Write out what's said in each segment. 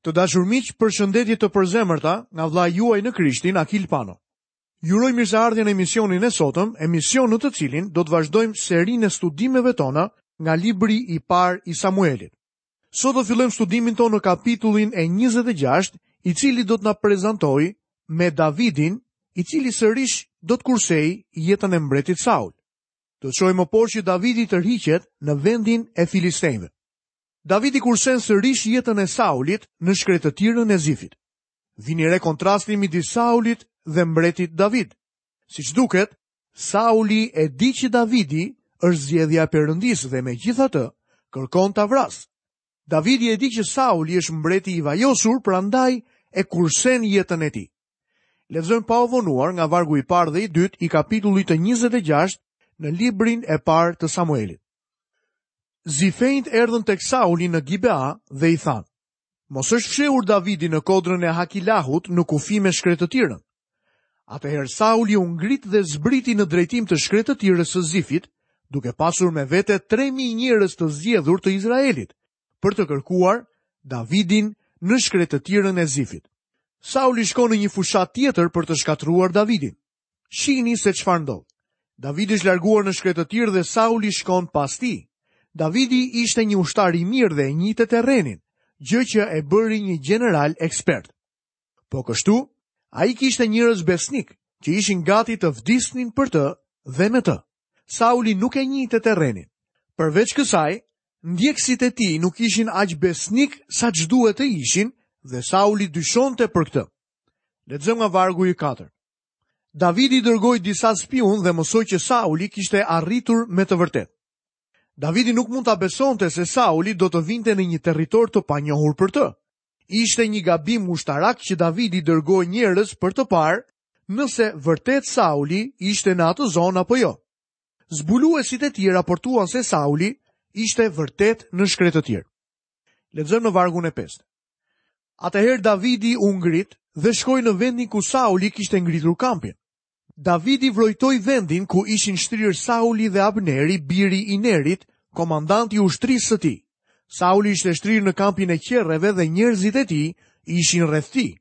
Të dashur miq, përshëndetje të përzemërta nga vëllai juaj në Krishtin, Akil Pano. Ju uroj mirëseardhje në emisionin e sotëm, emision në të cilin do të vazhdojmë serinë e studimeve tona nga libri i parë i Samuelit. Sot do fillojmë studimin tonë në kapitullin e 26, i cili do të na prezantojë me Davidin, i cili sërish do të kursejë jetën e mbretit Saul. Do të shohim më poshtë që Davidi tërhiqet në vendin e Filistejve. Davidi kursen sërish jetën e Saulit në shkretëtirën e Zifit. Vini re kontrastin midis Saulit dhe mbretit David. Siç duket, Sauli e di që Davidi është zgjedhja e Perëndisë dhe megjithatë kërkon ta vrasë. Davidi e di që Sauli është mbreti i vajosur, prandaj e kursen jetën e tij. Lexojmë pa u vonuar nga vargu i parë dhe i dytë i kapitullit të 26 në librin e parë të Samuelit. Zifejtë erdhën tek Sauli në Gibea dhe i thanë: Mos është fshehur Davidi në kodrën e Hakilahut në kufi me shkretëtirën. Atëherë Sauli u ngrit dhe zbriti në drejtim të shkretëtirës së Zifit, duke pasur me vete 3000 njerëz të zgjedhur të Izraelit, për të kërkuar Davidin në shkretëtirën e Zifit. Sauli shkon në një fushatë tjetër për të shkatërruar Davidin. Shihni se çfarë ndodh. Davidi është larguar në shkretëtirë dhe Sauli shkon pas tij. Davidi ishte një ushtar i mirë dhe e njihte terrenin, gjë që e bëri një gjeneral ekspert. Po kështu, ai kishte njerëz besnikë që ishin gati të vdisnin për të dhe me të. Sauli nuk e njihte terrenin. Përveç kësaj, ndjekësit e tij nuk ishin aq besnikë saç duhej të ishin dhe Sauli dyshonte për këtë. Lexojmë nga vargu i 4. Davidi dërgoi disa spiunë dhe mësoi që Sauli kishte arritur me të vërtetë. Davidi nuk mund ta besonte se Sauli do të vinte në një territor të panjohur për të. Ishte një gabim ushtarak që Davidi dërgoi njerëz për të parë nëse vërtet Sauli ishte në atë zonë apo jo. Zbuluesit e tij raportuan se Sauli ishte vërtet në shkretëtirë. Lexojmë në vargun e 5. Atëherë Davidi u ngrit dhe shkoi në vendin ku Sauli kishte ngritur kampin. Davidi vrojtoi vendin ku ishin shtrirë Sauli dhe Abneri, biri i Nerit, komandanti i ushtrisë së tij. Sauli ishte shtrirë në kampin e qerreve dhe njerëzit e tij ishin rreth tij.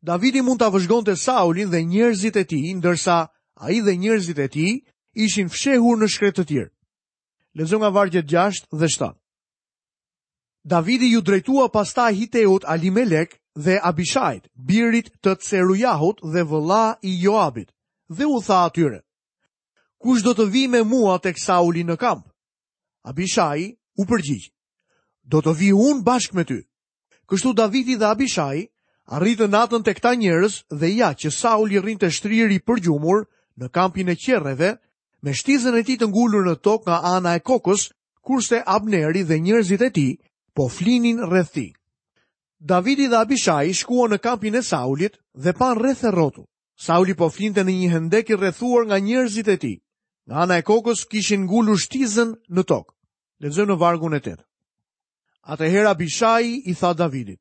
Davidi mund ta vëzhgonte Saulin dhe njerëzit e tij, ndërsa ai dhe njerëzit e tij ishin fshehur në shkretëtirë. Lexojmë nga vargjet gjashtë dhe shtatë. Davidi iu drejtua pastaj Hiteut Alimelek dhe Abishait, birit të Cerujahut dhe vëlla i Joabit, dhe u tha atyre, Kush do të vijë me mua tek Sauli në kamp? Abishai u përgjigj, Do të vij unë bashkë me ty. Kështu Davidi dhe Abishai arritën natën te këta njerëz dhe ja që Sauli rrinte shtrirë i përgjumur në kampin e qerreve, me shtizën e tij të ngullur në tokë nga ana e kokës, kurse Abneri dhe njerëzit e tij po flinin rreth tij. Davidi dhe Abishai shkuan në kampin e Saulit dhe panë rreth e rrotull. Sauli po flinte në një hendek i rrethuar nga njerëzit e tij. Nga ana e kokës kishin ngullur shtizën në tokë. Lexojmë në vargun e tetë. Atëherë Abishai i tha Davidit,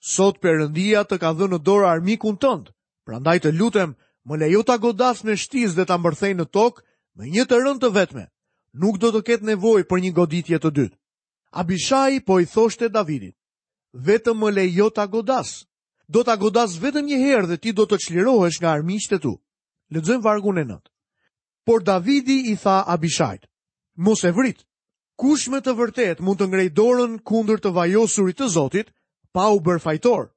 Sot Perëndia të ka dhënë në dorë armikun tënd, prandaj të lutem, më lejo ta godas me shtizë dhe ta mbërthej në tokë me një të rënë të vetme. Nuk do të ketë nevojë për një goditje të dytë. Abishai po i thoshte Davidit, vetëm më lejo ta godas. Do ta godas vetëm një herë dhe ti do të çlirohesh nga armiqtë e tu. Lexojmë vargun e 9. Por Davidi i tha Abishait, mos e vrit, kush me të vërtetë mund të ngrejë dorën kundër të vajosurit të Zotit, pa u bërë fajtor.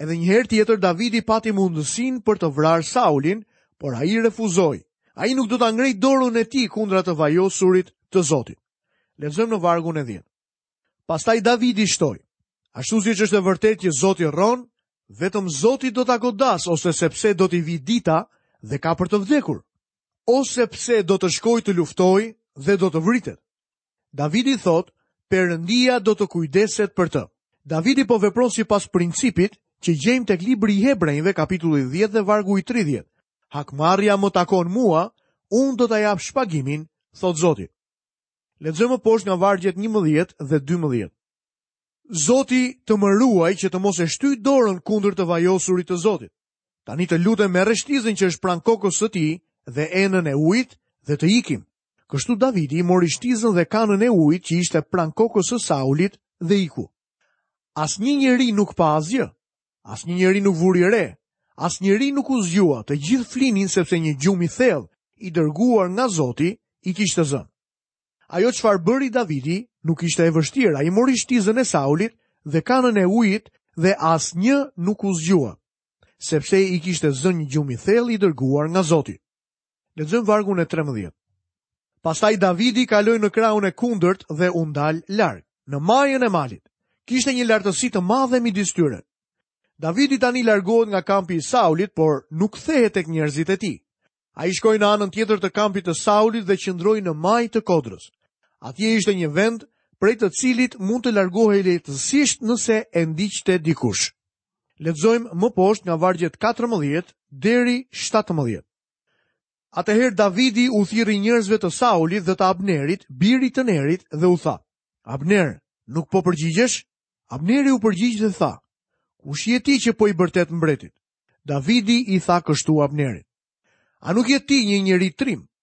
Edhe një herë tjetër Davidi pati mundësinë për të vrarë Saulin, por ai refuzoi. Ai nuk do ta ngrejë dorën e tij kundra të vajosurit të Zotit. Lexojmë në vargun e dhjetë. Pastaj Davidi shtoi, ashtu siç është e vërtetë që Zoti rron, vetëm Zoti do ta godasë ose sepse do t'i vijë dita dhe ka për të vdekur, ose pse do të shkojë të luftojë dhe do të vritet. Davidi thotë, Perëndia do të kujdeset për të. Davidi po vepron sipas principit që gjejmë tek libri i Hebrenjve kapitulli 10 dhe vargu i 30. Hakmarrja më takon mua, unë do ta jap shpagimin, thotë Zoti. Lexojmë poshtë nga vargjet 11 dhe 12. Zoti të më ruajë që të mos e shtrij dorën kundër të vajosurit të Zotit. Tani të lutem merre shtizën që është pranë kokës së tij dhe enën e ujit dhe të ikim. Kështu Davidi mori shtizën dhe kanën e ujit që ishte pranë kokës së Saulit dhe iku. Asnjë njeri nuk pa asgjë, Asnjë njeri nuk vuri re, asnjeri nuk u zgjua, të gjithë flinin sepse një gjumë i thellë, i dërguar nga Zoti, i kishte zënë. Ajo çfarë bëri Davidi, nuk ishte e vështirë, ai mori shtizën e Saulit dhe kanën e ujit dhe asnjë nuk u zgjua, sepse i kishte zënë një gjumë i thellë i dërguar nga Zoti. Lexojmë vargun e 13. Pastaj Davidi kaloi në krahun e kundërt dhe u ndal larg, në majën e malit. Kishte një lartësi të madhe midis tyre. Davidi tani largohet nga kampi i Saulit, por nuk kthehet tek njerëzit e tij. Ai shkoi në anën tjetër të kampit të Saulit dhe qëndroi në majë të kodrës. Atje ishte një vend prej të cilit mund të largohej lehtësisht nëse e ndiqte dikush. Lexojmë më poshtë nga vargjet 14 deri 17. Atëherë Davidi u thirri njerëzve të Saulit dhe të Abnerit, birit të Nerit, dhe u tha: Abner, nuk po përgjigjesh? Abneri u përgjigj dhe tha: Kush je ti që po i bërtet mbretit? Davidi i tha kështu Abnerit: A nuk je ti një njeri trim?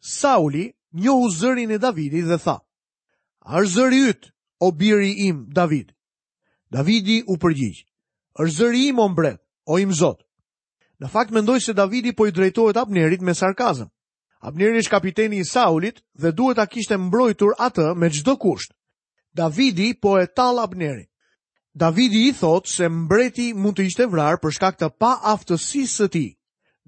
Sauli njohu zërin e Davidit dhe tha, A është zëri yt, o biri im David? Davidi u përgjigj, është zëri im o mbret, o im zot. Në fakt mendoj se Davidi po i drejtohet Abnerit me sarkazëm. Abneri është kapiteni i Saulit dhe duhet ta kishte mbrojtur atë me çdo kusht. Davidi po e tall Abnerin. Davidi i thotë se mbreti mund të ishte vrarë për shkak të paaftësisë së tij.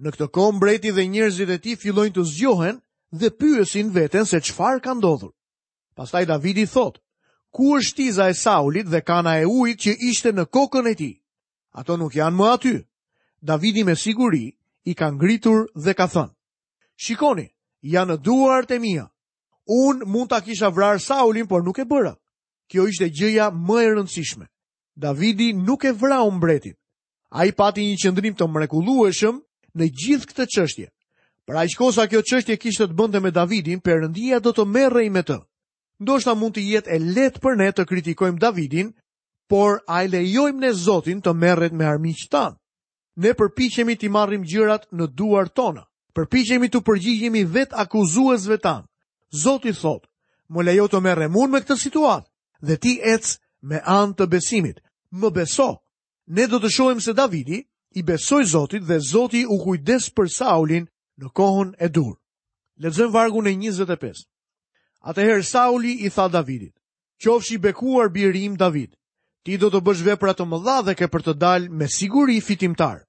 Në këtë kohë mbreti dhe njerëzit e tij fillojnë të zgjohen dhe pyesin veten se çfarë ka ndodhur. Pastaj Davidi thotë, ku është shtiza e Saulit dhe kana e ujit që ishte në kokën e tij? Ato nuk janë më aty. Davidi me siguri i ka ngritur dhe ka thënë, shikoni, janë në duart e mia, Unë mund ta kisha vrarë Saulin, por nuk e bëra. Kjo ishte gjëja më e rëndësishme. Davidi nuk e vrau mbretin. Ai pati një qëndrim të mrekullueshëm në gjithë këtë çështje. Për aq kohë sa kjo çështje kishte të bënte me Davidin, Perëndia do të merrej me të. Ndoshta mund të jetë e lehtë për ne të kritikojmë Davidin, por a e lejojmë ne Zotin të merret me armiqtë tanë. Ne përpiqemi t'i marrim gjërat në duart tona. Përpiqemi t'u përgjigjemi vetë akuzuesve tanë. Zoti thotë, më lejo të merrem unë me këtë situatë dhe ti ec me anë të besimit. Më beso. Ne do të shohim se Davidi i besoi Zotit dhe Zoti u kujdes për Saulin në kohën e duhur. Lexojmë vargun e 25. Atëherë Sauli i tha Davidit: Qofsh i bekuar biri im David. Ti do të bësh vepra të mëdha dhe ke për të dalë me siguri fitimtar.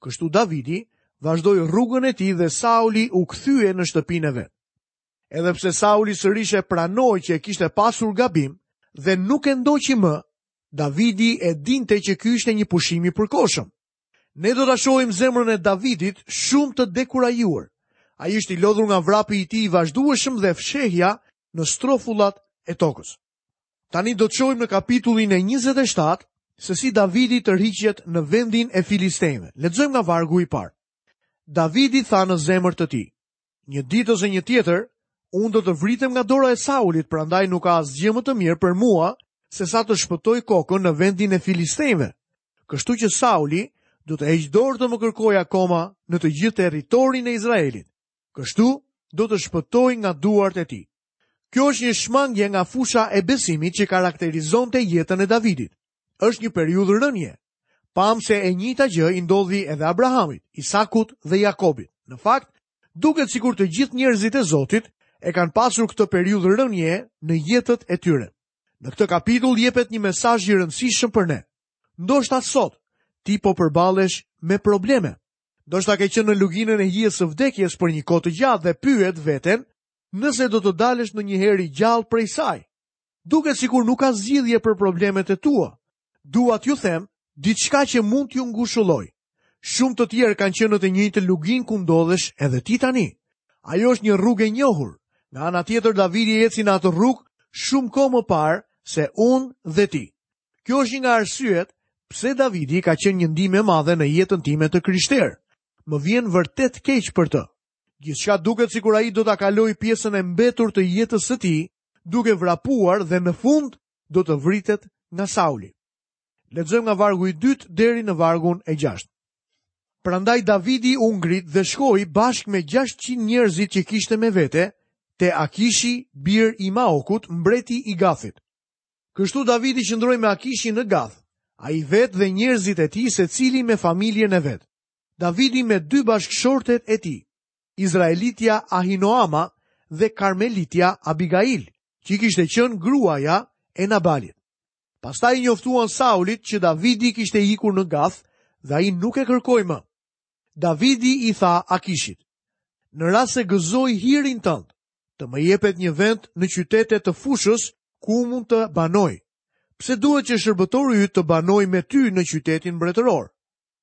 Kështu Davidi vazhdoi rrugën e tij dhe Sauli u kthye në shtëpinë e vet. Edhe pse Sauli sërish e pranoi që e kishte pasur gabim dhe nuk e ndoqi më, Davidi e dinte që ky ishte një pushim i përkohshëm. Ne do ta shohim zemrën e Davidit shumë të dekurajuar. Ai është i lodhur nga vrapi i tij i vazhdueshëm dhe fshehja në strofullat e tokës. Tani do të shohim në kapitullin e 27 se si Davidi tërhiqet në vendin e filistejve. Lexojmë nga vargu i parë. Davidi tha në zemër të tij, një ditë ose një tjetër, unë do të vritem nga dora e Saulit, prandaj nuk ka asgjë më të mirë për mua se sa të shpëtoj kokën në vendin e filistejve. Kështu që Sauli do të heqë dorë të më kërkojë akoma në të gjithë territorin e Izraelit. Kështu do të shpëtoj nga duart e tij. Kjo është një shmangje nga fusha e besimit që karakterizonte jetën e Davidit. Është një periudhë rënie. Pamë se e njëta gjë i ndodhi edhe Abrahamit, Isakut dhe Jakobit. Në fakt, duket sikur të gjithë njerëzit e Zotit e kanë pasur këtë periudhë rënie në jetët e tyre. Në këtë kapitull jepet një mesazh i rëndësishëm për ne. Ndoshta sot ti po përballesh me probleme. Ndoshta ke qenë në luginën e hijes së vdekjes për një kohë të gjatë dhe pyet veten nëse do të dalësh ndonjëherë i gjallë prej saj. Duket sikur nuk ka zgjidhje për problemet e tua, Dua t'ju them diçka që mund t'ju ngushëllojë. Shumë të tjerë kanë qenë në të njëjtë luginë ku ndodhesh edhe ti tani. Ajo është një rrugë e njohur. Nga ana tjetër Davidi eci në atë rrugë shumë kohë më parë se unë dhe ti. Kjo është një nga arsyet pse Davidi ka qenë një ndihmë e madhe në jetën time të krishterë. Më vjen vërtet keq për të. Gjithçka duket sikur ai do ta kalojë pjesën e mbetur të jetës së tij, duke vrapuar dhe në fund do të vritet nga Sauli. Lexojmë nga vargu i dytë deri në vargun e gjashtë. Prandaj Davidi u ngrit dhe shkoi bashkë me 600 njerëzit që kishte me vete te Akishi, bir i Maokut, mbreti i Gathit. Kështu Davidi qëndroi me Akishin në Gath, ai vetë dhe njerëzit e tij secili me familjen e vet. Davidi me dy bashkëshortet e tij. Izraelitja Ahinoama dhe Karmelitja Abigail, që kishte qenë gruaja e Nabalit. Pastaj i njoftuan Saulit që Davidi kishte ikur në Gath dhe ai nuk e kërkoi më. Davidi i tha Akishit, në rast se gëzoj hirin tënd, të më jepet një vend në qytete të fushës ku mund të banoj. Pse duhet që shërbëtori yt të banojë me ty në qytetin mbretëror?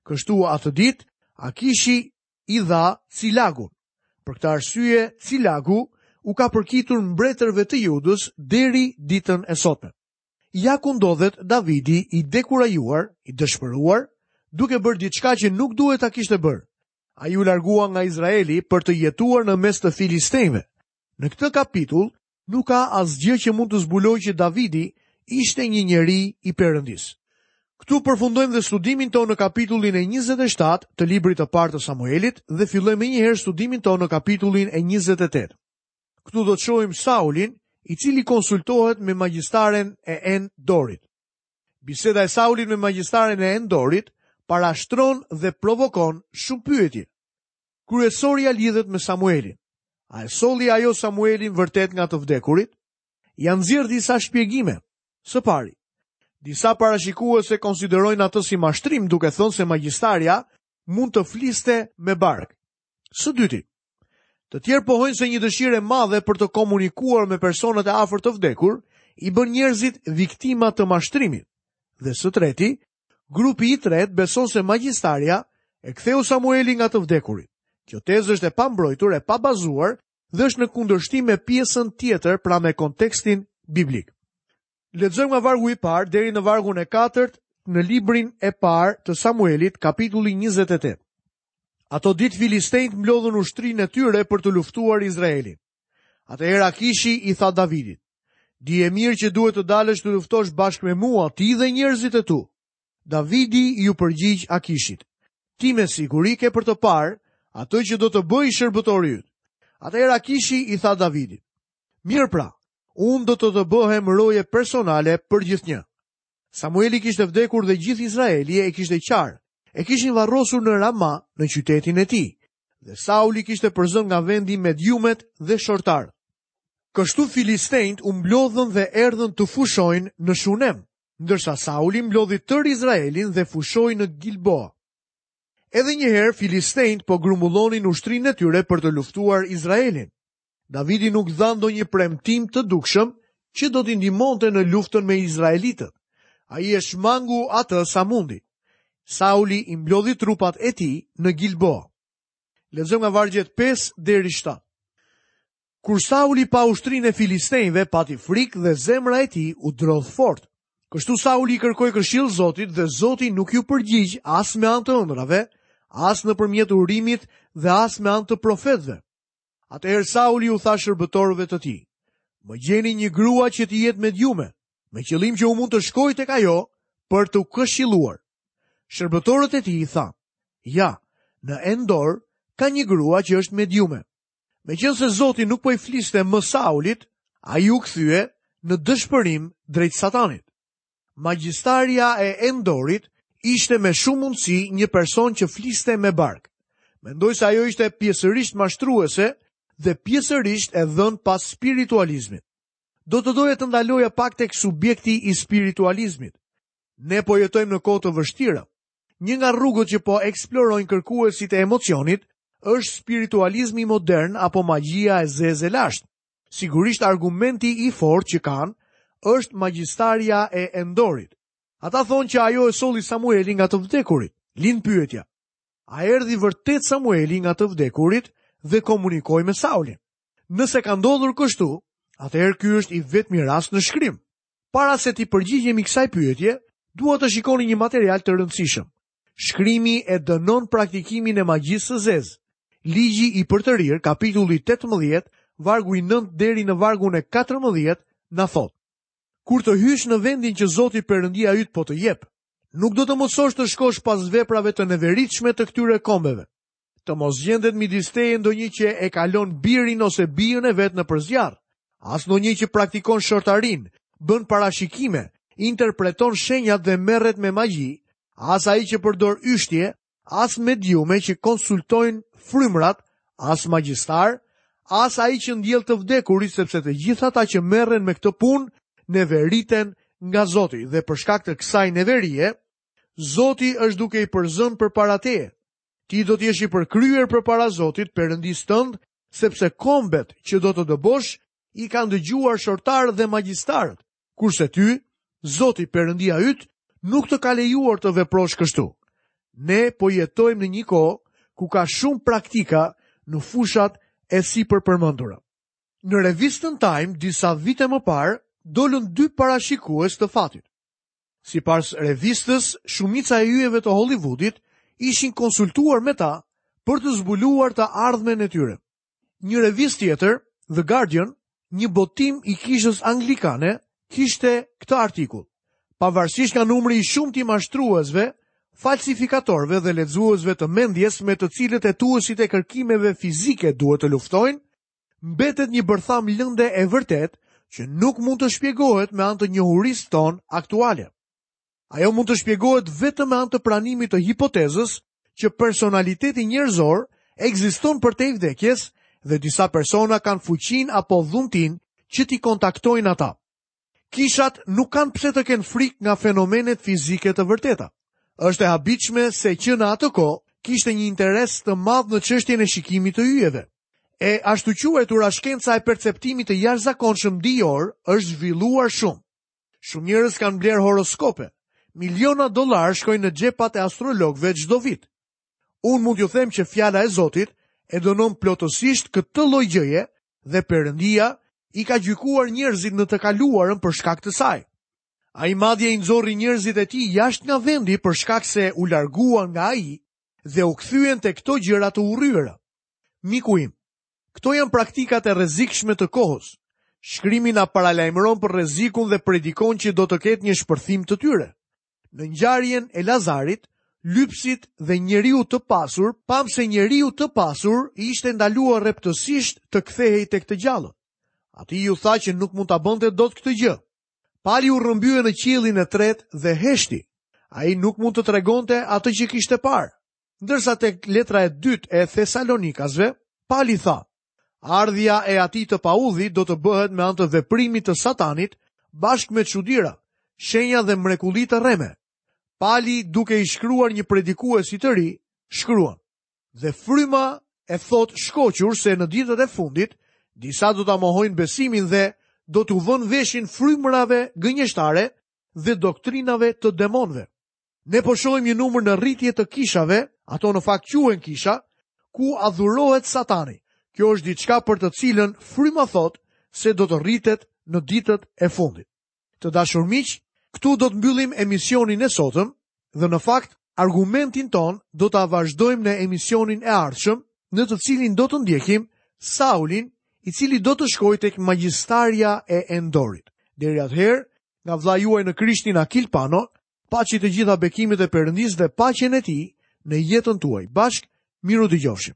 Kështu atë ditë, Akishi i dha Cilagun. Për këtë arsye, Cilagu u ka përkitur mbretërve të Judës deri ditën e sotme. Ja ku ndodhet Davidi i dekurajuar, i dëshpëruar, duke bërë diçka që nuk duhet ta kishte bërë. Ai u largua nga Izraeli për të jetuar në mes të filistejve. Në këtë kapitull Nuk ka asgjë që mund të zbulojë që Davidi ishte një njeri i Perëndisë. Këtu përfundojmë dhe studimin tonë në kapitullin e 27 të librit të parë të Samuelit dhe fillojmë menjëherë studimin tonë në kapitullin e 28. Këtu do të shohim Saulin, i cili konsultohet me magjistaren e Endorit. Biseda e Saulit me magjistaren e Endorit parashtron dhe provokon shumë pyetje. Kryesorja lidhet me Samuelin. A e solli ajo Samuelin vërtet nga të vdekurit? Janë nxjerrë disa shpjegime. Së pari, disa parashikues e konsiderojnë atë si mashtrim duke thënë se magjistarja mund të fliste me bark. Së dyti, të tjerë pohojnë se një dëshirë e madhe për të komunikuar me personat e afërt të vdekur, i bën njerëzit viktima të mashtrimit. Dhe së treti, Grupi i tretë beson se magjistarja e ktheu Samuelin nga të vdekurit. Kjo tezë është e pambrojtur e pabazuar dhe është në kundërshtim me pjesën tjetër, pra me kontekstin biblik. Lexojmë nga vargu i parë deri në vargun e katërt në librin e parë të Samuelit, kapitulli 28. Ato ditë filistenjtë mblodhën ushtrinë e tyre për të luftuar Izraelin. Atëherë Akishi i tha Davidit, dije mirë që duhet të dalësh të luftosh bashkë me mua ti dhe njerëzit e tu. Davidi iu përgjigj Akishit, ti me siguri ke për të parë atë që do të bëjë shërbëtori yt. Atëherë Akishi i tha Davidit, mirë pra, unë do të të bëhem roje personale përgjithnjë. Samueli kishte vdekur dhe gjithë Izraeli e kishte qarë, e kishin varrosur në Rama në qytetin e tij. Dhe Sauli kishte përzënë nga vendi mediumet dhe shortarët. Kështu filistenjtë u mblodhën dhe erdhën të fushojnë në Shunem, ndërsa Sauli mblodhi tërë Izraelin dhe fushoi në Gilboa. Edhe një herë filistenjtë po grumbullonin ushtrinë e tyre për të luftuar Izraelin. Davidi nuk dha ndonjë premtim të dukshëm që do t'i ndihmonte në luftën me izraelitët. Ai e shmangu atë sa mundi. Sauli i mblodhi trupat e tij në Gilboa. Lexojmë nga vargjet 5 deri 7. Kur Sauli pa ushtrinë e filistenjve, pati frikë dhe zemra e tij u drodh fort. Kështu Sauli i kërkoi këshillë Zotit dhe Zoti nuk iu përgjigj as me anë të ëndrrave, as nëpërmjet urimit dhe as me anë të profetëve. Atëherë Sauli u tha shërbëtorëve të tij, më gjeni një grua që të jetë mediume, me qëllim që unë mund të shkoj tek ajo për t'u këshilluar. Shërbëtorët e tij i thanë, ja, në Endor ka një grua që është mediume. Meqenëse Zoti nuk po i fliste më Saulit, ai u kthye në dëshpërim drejt satanit. Magjistarja e Endorit ishte me shumë mundësi një person që fliste me bark. Mendoj se ajo ishte pjesërisht mashtruese dhe pjesërisht e dhënë pas spiritualizmit. Do të doja të ndaloja pak tek subjekti i spiritualizmit. Ne po jetojmë në kohë të vështira. Një nga rrugët që po eksplorojnë kërkuesit e emocionit është spiritualizmi modern apo magjia e zezë e lashtë. Sigurisht argumenti i fortë që kanë është magjistarja e Endorit. Ata thonë që ajo e solli Samuelin nga të vdekurit. Lind pyetja. A erdhi vërtet Samueli nga të vdekurit dhe komunikoi me Saulin? Nëse ka ndodhur kështu, atëherë ky është i vetmi rast në shkrim. Para se t'i përgjigjemi kësaj pyetje, dua të shikoni një material të rëndësishëm. Shkrimi e dënon praktikimin e magjisë së zezë. Ligji i përtërir, kapitulli 18, vargu i 9 deri në vargun e 14, na thotë. Kur të hysh në vendin që Zoti Perëndia yt po të jep, nuk do të mësosh të shkosh pas veprave të neveritshme të këtyre kombeve. të mos gjendet midis teje ndonjë që e kalon birin ose bijën e vet nëpër zjarr, as ndonjë që praktikon shortarinë, bën parashikime, interpreton shenjat dhe merret me magji, as ai që përdor yshtje, as mediume që konsultojnë frymrat, as magjistar, as ai që ndjell të vdekurit sepse të gjithë ata që merren me këtë punë neveriten nga Zoti dhe për shkak të kësaj neverie, Zoti është duke i përzënë përpara teje. Ti do të jesh i përkryer përpara Zotit, Perëndisë tënd, sepse kombet që do të dëbosh i kanë dëgjuar shortarët dhe magjistarët, kurse ty, Zoti Perëndia yt, nuk të ka lejuar të veprosh kështu. Ne po jetojmë në një kohë ku ka shumë praktika në fushat e sipërpërmendura. Në revistën Time, disa vite më parë, dolën dy parashikues të fatit. Sipas revistës, shumica e yjeve të Hollywoodit ishin konsultuar me ta për të zbuluar të ardhmen e tyre. Një revistë tjetër, The Guardian, një botim i kishës anglikane, kishte këtë artikull. Pavarësisht nga numri i shumtë i mashtruesve, falsifikatorëve dhe lexuesve të mendjes me të cilët hetuesit e kërkimeve fizike duhet të luftojnë, mbetet një bërthamë lënde e vërtetë që nuk mund të shpjegohet me anë të njohurisë tonë aktuale. Ajo mund të shpjegohet vetëm me anë të pranimit të hipotezës që personaliteti njerëzor ekziston përtej vdekjes dhe disa persona kanë fuqinë apo dhuntinë që t'i kontaktojnë ata. Kishat nuk kanë pse të kenë frikë nga fenomenet fizike të vërteta. Është e habitshme se që në atë kohë kishte një interes të madh në çështjen e shikimit të yjeve. E ashtuquajtura shkenca e perceptimit të jashtëzakonshëm ndijor është zhvilluar shumë. Shumë njerëz kanë blerë horoskope. Miliona dollarë shkojnë në xhepat e astrologëve çdo vit. Unë mund t'ju them që fjala e Zotit e dënon plotësisht këtë lloj gjëje dhe Perëndia i ka gjykuar njerëzit në të kaluarën për shkak të saj. Ai madje i nxorri njerëzit e tij jashtë nga vendi për shkak se u larguan nga ai dhe u kthyen te këto gjëra të urryera. Miku im, këto janë praktikat e rrezikshme të kohës. Shkrimi na paralajmëron për rrezikun dhe predikon që do të ketë një shpërthim të tyre. Në ngjarjen e Lazarit, lypsit dhe njeriut të pasur, pamë se njeriut të pasur i ishte ndaluar rreptësisht të kthehej tek të gjallët. Atij iu tha që nuk mund ta bënte dot këtë gjë. Pali u rrëmbye në qiellin e tretë dhe heshti. Ai nuk mund të tregonte atë që kishte parë. Ndërsa tek letra e dytë e Thesalonikasve, Pali tha: Ardhja e atij të paudhi do të bëhet me anë të veprimit të Satanit, bashkë me çudira, shenja dhe mrekullive të rreme. Pali duke i shkruar një predikuesi të ri, shkruan: Dhe fryma e thotë shkoqur se në ditët e fundit disa do ta mohojnë besimin dhe do t'u vënë veshin frymërave gënjeshtare dhe doktrinave të demonëve. Ne po shohim një numër në rritje të kishave, ato në fakt quhen kisha, ku adhurohet satani. Kjo është diçka për të cilën fryma thotë se do të rritet në ditët e fundit. Të dashur miq, këtu do të mbyllim emisionin e sotëm dhe në fakt argumentin tonë do ta vazhdojmë në emisionin e ardhshëm, në të cilin do të ndjekim Saulin, i cili do të shkojë tek magjistarja e Endorit. Deri atëherë, nga vëllai juaj në Krishtin Akil Pano, paçi të gjitha bekimet e Perëndisë dhe paqen e tij në jetën tuaj. Bashkë mirudëgjofshim.